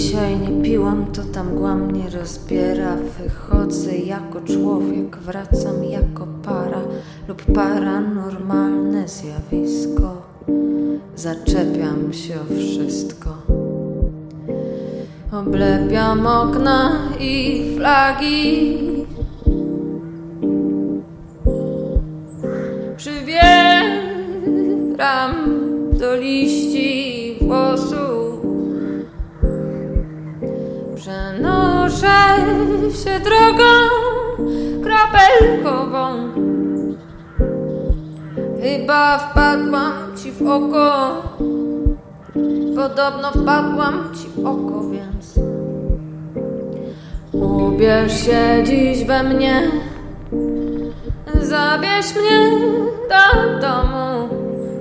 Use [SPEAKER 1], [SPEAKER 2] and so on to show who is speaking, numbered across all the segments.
[SPEAKER 1] Dzisiaj nie piłam, to tam mgła mnie rozbiera. Wychodzę jako człowiek, wracam jako para lub paranormalne zjawisko. Zaczepiam się o wszystko. Oblepiam okna i flagi. Przybieram do liści włosów. Przenoszę się drogą krapelkową. Chyba wpadłam ci w oko. Podobno wpadłam ci w oko, więc ubierz się dziś we mnie. Zabierz mnie do domu,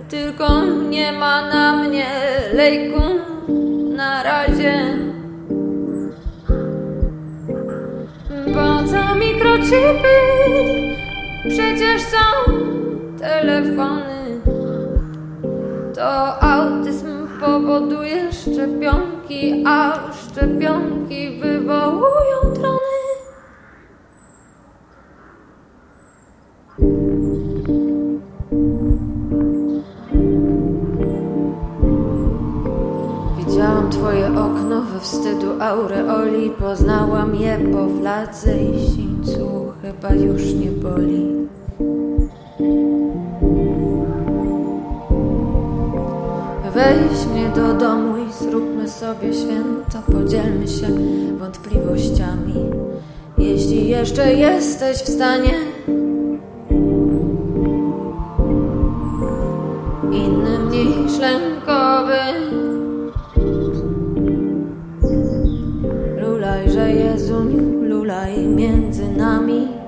[SPEAKER 1] tylko nie ma na mnie lejku na razie. Przecież są telefony. To autyzm powoduje szczepionki, a szczepionki wywołują trony. Widziałam twoje okno we wstydu aureoli Poznałam je po fladze i sińcu Chyba już nie boli. Weź mnie do domu i zróbmy sobie święto. Podzielmy się wątpliwościami. Jeśli jeszcze jesteś w stanie Innym niż lękowy. Lulaj, że Jezuniu, lulaj między nami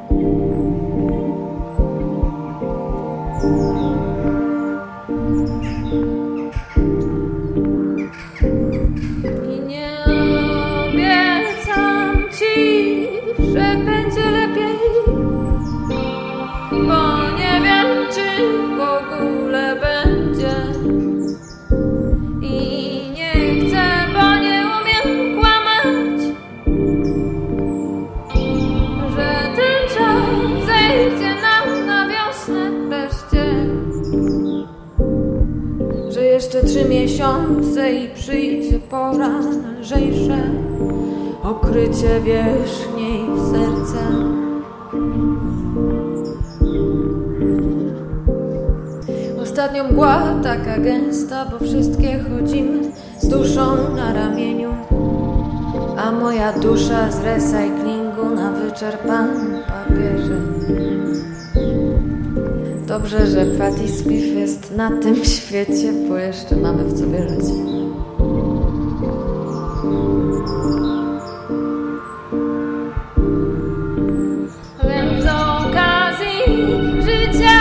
[SPEAKER 1] trzy miesiące i przyjdzie pora lżejsze okrycie wierzchniej serca. Ostatnio mgła taka gęsta, bo wszystkie chodzimy z duszą na ramieniu, a moja dusza z recyklingu na wyczerpanym papierze. Dobrze, że Patti Smith jest na tym świecie, bo jeszcze mamy w co wierzyć. Więc z okazji życia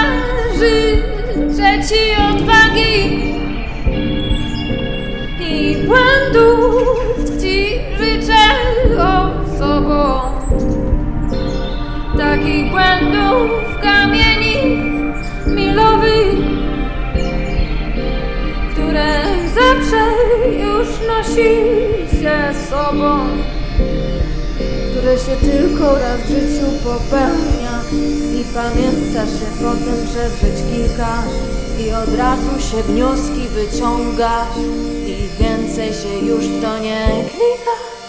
[SPEAKER 1] życzę Ci odwagi i błędów Ci życzę osobą. Takich błędów kamieni milowych, które zawsze już nosi się sobą, które się tylko raz w życiu popełnia i pamięta się potem przez żyć kilka i od razu się wnioski wyciąga i więcej się już w to nie klika.